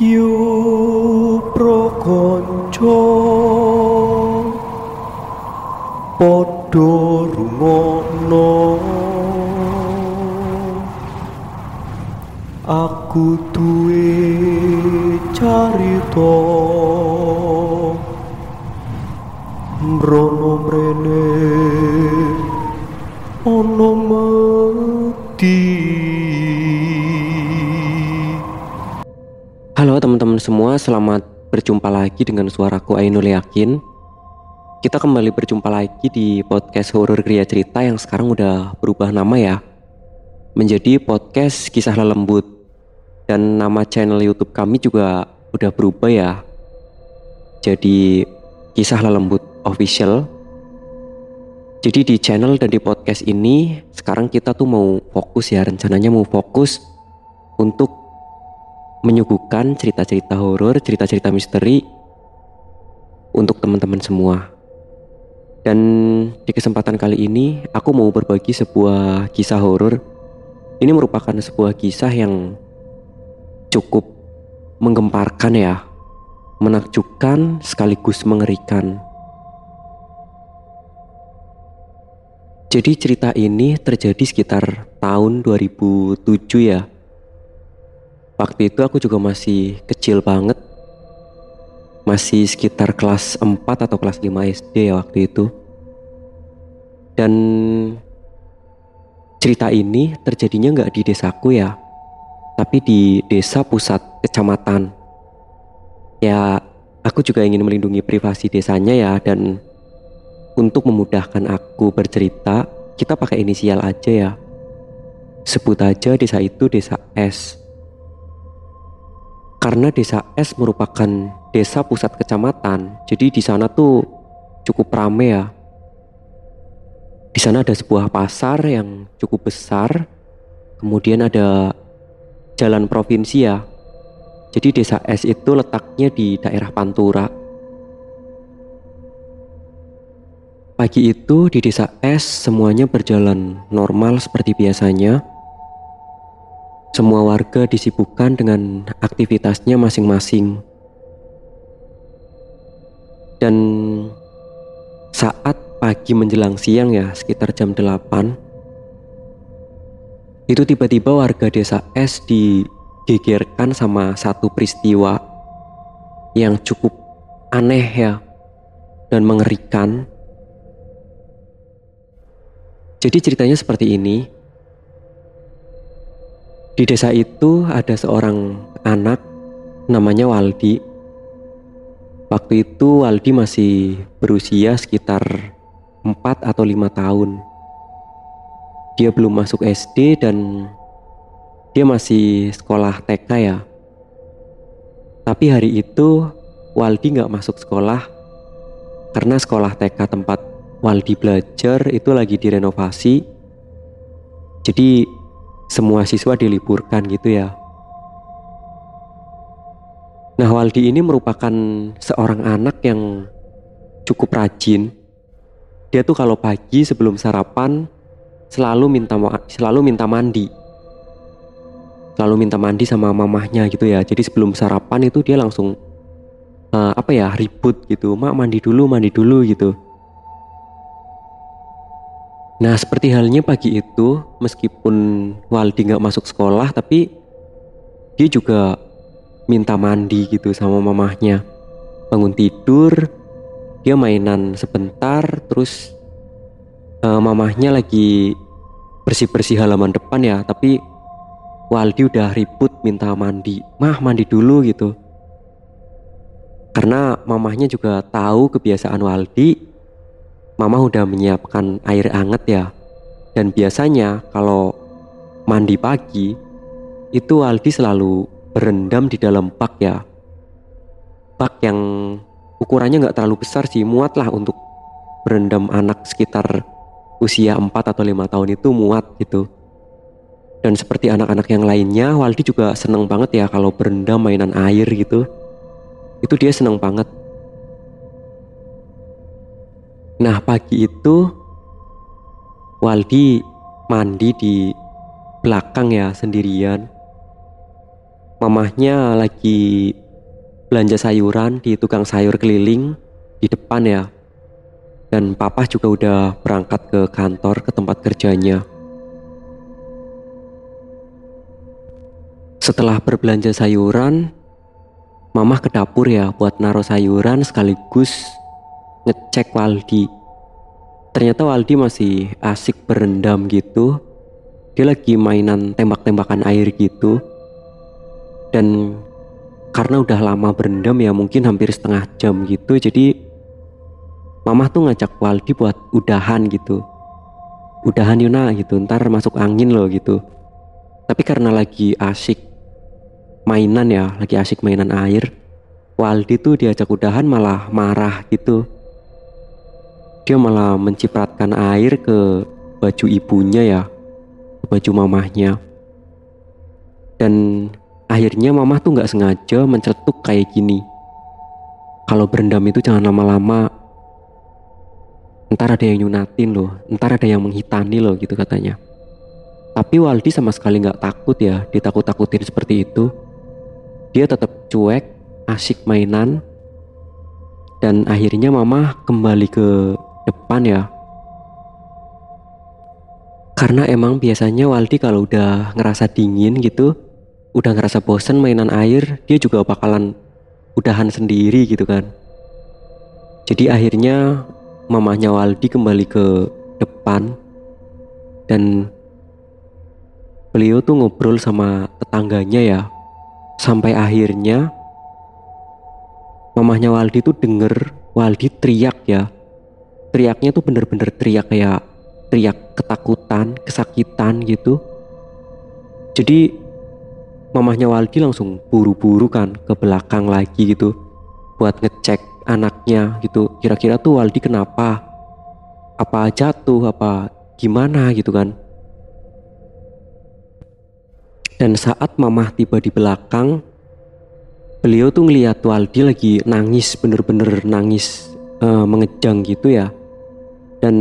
Yo prokonco podo rumono aku duwe carita. Mrono mrene ana mati. Semua, selamat berjumpa lagi dengan suaraku Ainul Yakin. Kita kembali berjumpa lagi di podcast horor Kriya Cerita yang sekarang udah berubah nama ya. Menjadi podcast Kisah Lelembut. Dan nama channel YouTube kami juga udah berubah ya. Jadi Kisah Lelembut Official. Jadi di channel dan di podcast ini sekarang kita tuh mau fokus ya rencananya mau fokus untuk menyuguhkan cerita-cerita horor, cerita-cerita misteri untuk teman-teman semua. Dan di kesempatan kali ini aku mau berbagi sebuah kisah horor. Ini merupakan sebuah kisah yang cukup menggemparkan ya, menakjubkan sekaligus mengerikan. Jadi cerita ini terjadi sekitar tahun 2007 ya Waktu itu aku juga masih kecil banget. Masih sekitar kelas 4 atau kelas 5 SD ya waktu itu. Dan cerita ini terjadinya nggak di desaku ya, tapi di desa pusat kecamatan. Ya, aku juga ingin melindungi privasi desanya ya dan untuk memudahkan aku bercerita, kita pakai inisial aja ya. Sebut aja desa itu desa S. Karena desa S merupakan desa pusat kecamatan, jadi di sana tuh cukup rame ya. Di sana ada sebuah pasar yang cukup besar, kemudian ada jalan provinsi ya. Jadi desa S itu letaknya di daerah Pantura. Pagi itu di desa S semuanya berjalan normal seperti biasanya. Semua warga disibukkan dengan aktivitasnya masing-masing. Dan saat pagi menjelang siang ya, sekitar jam 8, itu tiba-tiba warga desa S digegerkan sama satu peristiwa yang cukup aneh ya dan mengerikan. Jadi ceritanya seperti ini. Di desa itu ada seorang anak namanya Waldi. Waktu itu Waldi masih berusia sekitar 4 atau 5 tahun. Dia belum masuk SD dan dia masih sekolah TK ya. Tapi hari itu Waldi nggak masuk sekolah karena sekolah TK tempat Waldi belajar itu lagi direnovasi. Jadi semua siswa diliburkan gitu ya. Nah, Waldi ini merupakan seorang anak yang cukup rajin. Dia tuh kalau pagi sebelum sarapan selalu minta selalu minta mandi. Selalu minta mandi sama mamahnya gitu ya. Jadi sebelum sarapan itu dia langsung uh, apa ya ribut gitu. Mak mandi dulu, mandi dulu gitu. Nah seperti halnya pagi itu meskipun Waldi nggak masuk sekolah tapi dia juga minta mandi gitu sama mamahnya. Bangun tidur, dia mainan sebentar terus uh, mamahnya lagi bersih-bersih halaman depan ya tapi Waldi udah ribut minta mandi. Mah mandi dulu gitu. Karena mamahnya juga tahu kebiasaan Waldi mama udah menyiapkan air hangat ya. Dan biasanya kalau mandi pagi itu Aldi selalu berendam di dalam bak ya. Bak yang ukurannya nggak terlalu besar sih, muat lah untuk berendam anak sekitar usia 4 atau 5 tahun itu muat gitu. Dan seperti anak-anak yang lainnya, Waldi juga seneng banget ya kalau berendam mainan air gitu. Itu dia seneng banget. Nah pagi itu Waldi mandi di belakang ya sendirian. mamahnya lagi belanja sayuran di tukang sayur keliling di depan ya. Dan papa juga udah berangkat ke kantor ke tempat kerjanya. Setelah berbelanja sayuran, mamah ke dapur ya buat naruh sayuran sekaligus ngecek Waldi. Ternyata Waldi masih asik berendam gitu. Dia lagi mainan tembak-tembakan air gitu. Dan karena udah lama berendam ya mungkin hampir setengah jam gitu. Jadi Mama tuh ngajak Waldi buat udahan gitu. Udahan Yuna gitu, ntar masuk angin loh gitu. Tapi karena lagi asik mainan ya, lagi asik mainan air, Waldi tuh diajak udahan malah marah gitu. Dia malah mencipratkan air ke baju ibunya ya, ke baju mamahnya. Dan akhirnya mamah tuh nggak sengaja menceletuk kayak gini. Kalau berendam itu jangan lama-lama, Ntar ada yang nyunatin loh, ntar ada yang menghitani loh gitu katanya. Tapi Waldi sama sekali nggak takut ya, ditakut-takutin seperti itu. Dia tetap cuek, asik mainan, dan akhirnya mama kembali ke depan ya. Karena emang biasanya Waldi kalau udah ngerasa dingin gitu, udah ngerasa bosen mainan air, dia juga bakalan udahan sendiri gitu kan. Jadi akhirnya mamahnya Waldi kembali ke depan dan beliau tuh ngobrol sama tetangganya ya sampai akhirnya mamahnya Waldi tuh denger Waldi teriak ya teriaknya tuh bener-bener teriak kayak teriak ketakutan kesakitan gitu. Jadi mamahnya Waldi langsung buru-buru kan ke belakang lagi gitu buat ngecek anaknya gitu. Kira-kira tuh Waldi kenapa? Apa jatuh? Apa gimana gitu kan? Dan saat mamah tiba di belakang beliau tuh ngeliat Waldi lagi nangis bener-bener nangis uh, mengejang gitu ya dan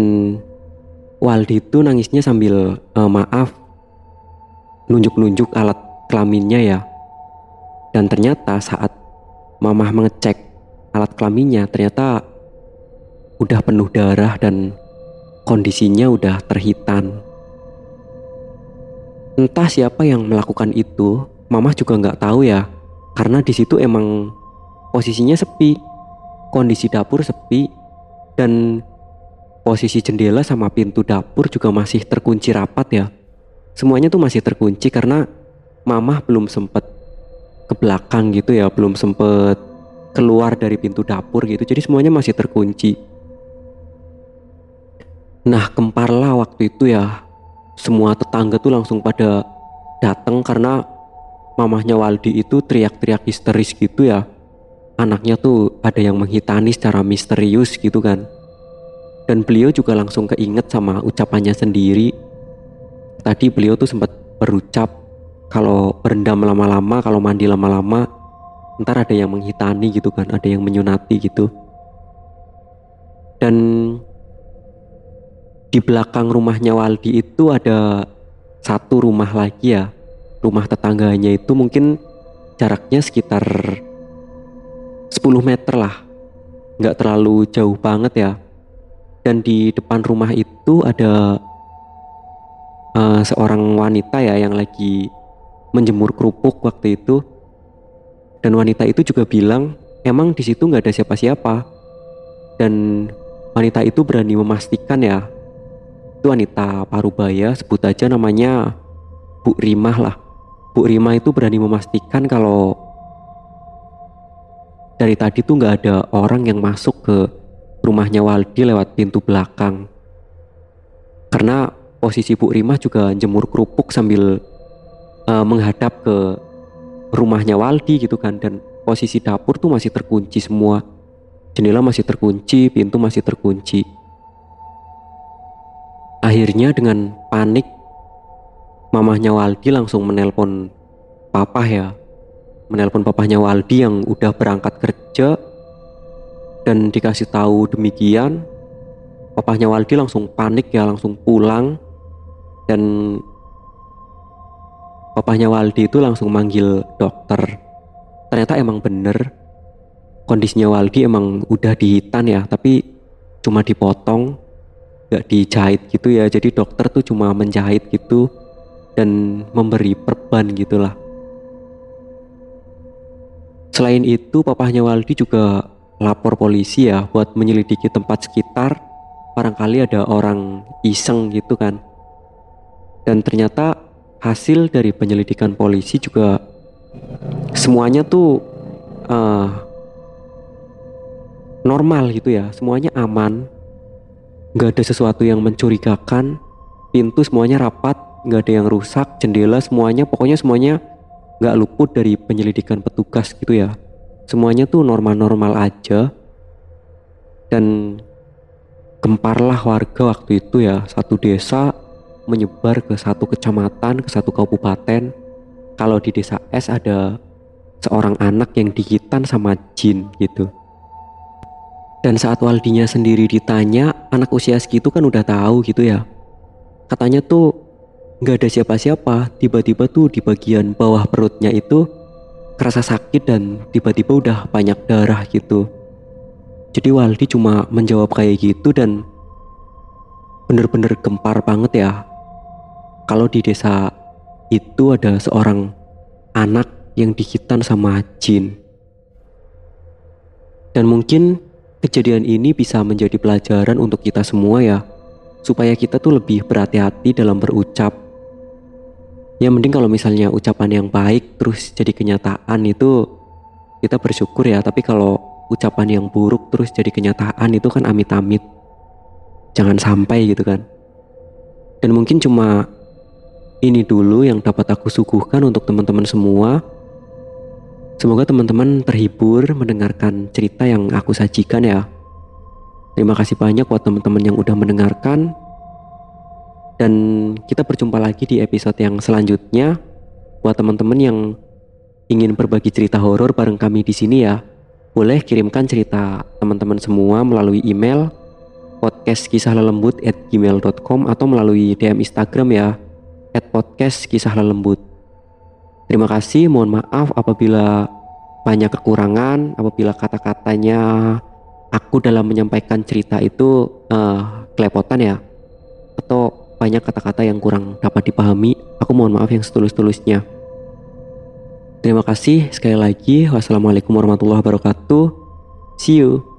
Waldi itu nangisnya sambil uh, maaf nunjuk-nunjuk alat kelaminnya ya dan ternyata saat mamah mengecek alat kelaminnya ternyata udah penuh darah dan kondisinya udah terhitan. Entah siapa yang melakukan itu, Mama juga nggak tahu ya, karena di situ emang posisinya sepi, kondisi dapur sepi, dan posisi jendela sama pintu dapur juga masih terkunci rapat ya. Semuanya tuh masih terkunci karena Mama belum sempet ke belakang gitu ya, belum sempet keluar dari pintu dapur gitu. Jadi semuanya masih terkunci. Nah kemparlah waktu itu ya. Semua tetangga tuh langsung pada datang karena mamahnya Waldi itu teriak-teriak histeris gitu ya. Anaknya tuh ada yang menghitani secara misterius gitu kan dan beliau juga langsung keinget sama ucapannya sendiri. Tadi beliau tuh sempat berucap kalau berendam lama-lama kalau mandi lama-lama ntar ada yang menghitani gitu kan ada yang menyunati gitu. Dan di belakang rumahnya Waldi itu ada satu rumah lagi ya. Rumah tetangganya itu mungkin jaraknya sekitar 10 meter lah. Nggak terlalu jauh banget ya dan di depan rumah itu ada uh, seorang wanita ya yang lagi menjemur kerupuk waktu itu dan wanita itu juga bilang, emang di situ nggak ada siapa-siapa. Dan wanita itu berani memastikan ya, itu wanita parubaya, sebut aja namanya Bu Rimah lah. Bu Rimah itu berani memastikan kalau dari tadi tuh nggak ada orang yang masuk ke rumahnya Waldi lewat pintu belakang. Karena posisi Bu Rimah juga jemur kerupuk sambil uh, menghadap ke rumahnya Waldi gitu kan. Dan posisi dapur tuh masih terkunci semua. Jendela masih terkunci pintu masih terkunci. Akhirnya dengan panik mamahnya Waldi langsung menelpon papa ya. Menelpon papahnya Waldi yang udah berangkat kerja dan dikasih tahu demikian papahnya Waldi langsung panik ya langsung pulang dan papahnya Waldi itu langsung manggil dokter. Ternyata emang bener kondisinya Waldi emang udah dihitan ya, tapi cuma dipotong, gak dijahit gitu ya. Jadi dokter tuh cuma menjahit gitu dan memberi perban gitulah. Selain itu, papahnya Waldi juga lapor polisi ya buat menyelidiki tempat sekitar. Barangkali ada orang iseng gitu kan. Dan ternyata hasil dari penyelidikan polisi juga semuanya tuh uh, normal gitu ya. Semuanya aman. Gak ada sesuatu yang mencurigakan. Pintu semuanya rapat, gak ada yang rusak, jendela semuanya, pokoknya semuanya nggak luput dari penyelidikan petugas gitu ya semuanya tuh normal-normal aja. Dan gemparlah warga waktu itu ya. Satu desa menyebar ke satu kecamatan ke satu kabupaten. Kalau di desa S ada seorang anak yang dihitan sama jin gitu. Dan saat Waldinya sendiri ditanya anak usia segitu kan udah tahu gitu ya. Katanya tuh nggak ada siapa-siapa. Tiba-tiba tuh di bagian bawah perutnya itu kerasa sakit dan tiba-tiba udah banyak darah gitu. Jadi Waldi cuma menjawab kayak gitu dan bener-bener gempar banget ya. Kalau di desa itu ada seorang anak yang dihitan sama jin. Dan mungkin kejadian ini bisa menjadi pelajaran untuk kita semua ya supaya kita tuh lebih berhati-hati dalam berucap ya mending kalau misalnya ucapan yang baik terus jadi kenyataan itu kita bersyukur ya. Tapi kalau ucapan yang buruk terus jadi kenyataan itu kan amit-amit. Jangan sampai gitu kan. Dan mungkin cuma ini dulu yang dapat aku suguhkan untuk teman-teman semua. Semoga teman-teman terhibur mendengarkan cerita yang aku sajikan ya. Terima kasih banyak buat teman-teman yang udah mendengarkan dan kita berjumpa lagi di episode yang selanjutnya. Buat teman-teman yang ingin berbagi cerita horor bareng kami di sini ya, boleh kirimkan cerita teman-teman semua melalui email podcast kisah lelembut atau melalui DM Instagram ya at podcast kisah. Terima kasih, mohon maaf apabila banyak kekurangan, apabila kata-katanya aku dalam menyampaikan cerita itu uh, kelepotan ya, atau banyak kata-kata yang kurang dapat dipahami. Aku mohon maaf yang setulus-tulusnya. Terima kasih sekali lagi. Wassalamualaikum warahmatullahi wabarakatuh. See you.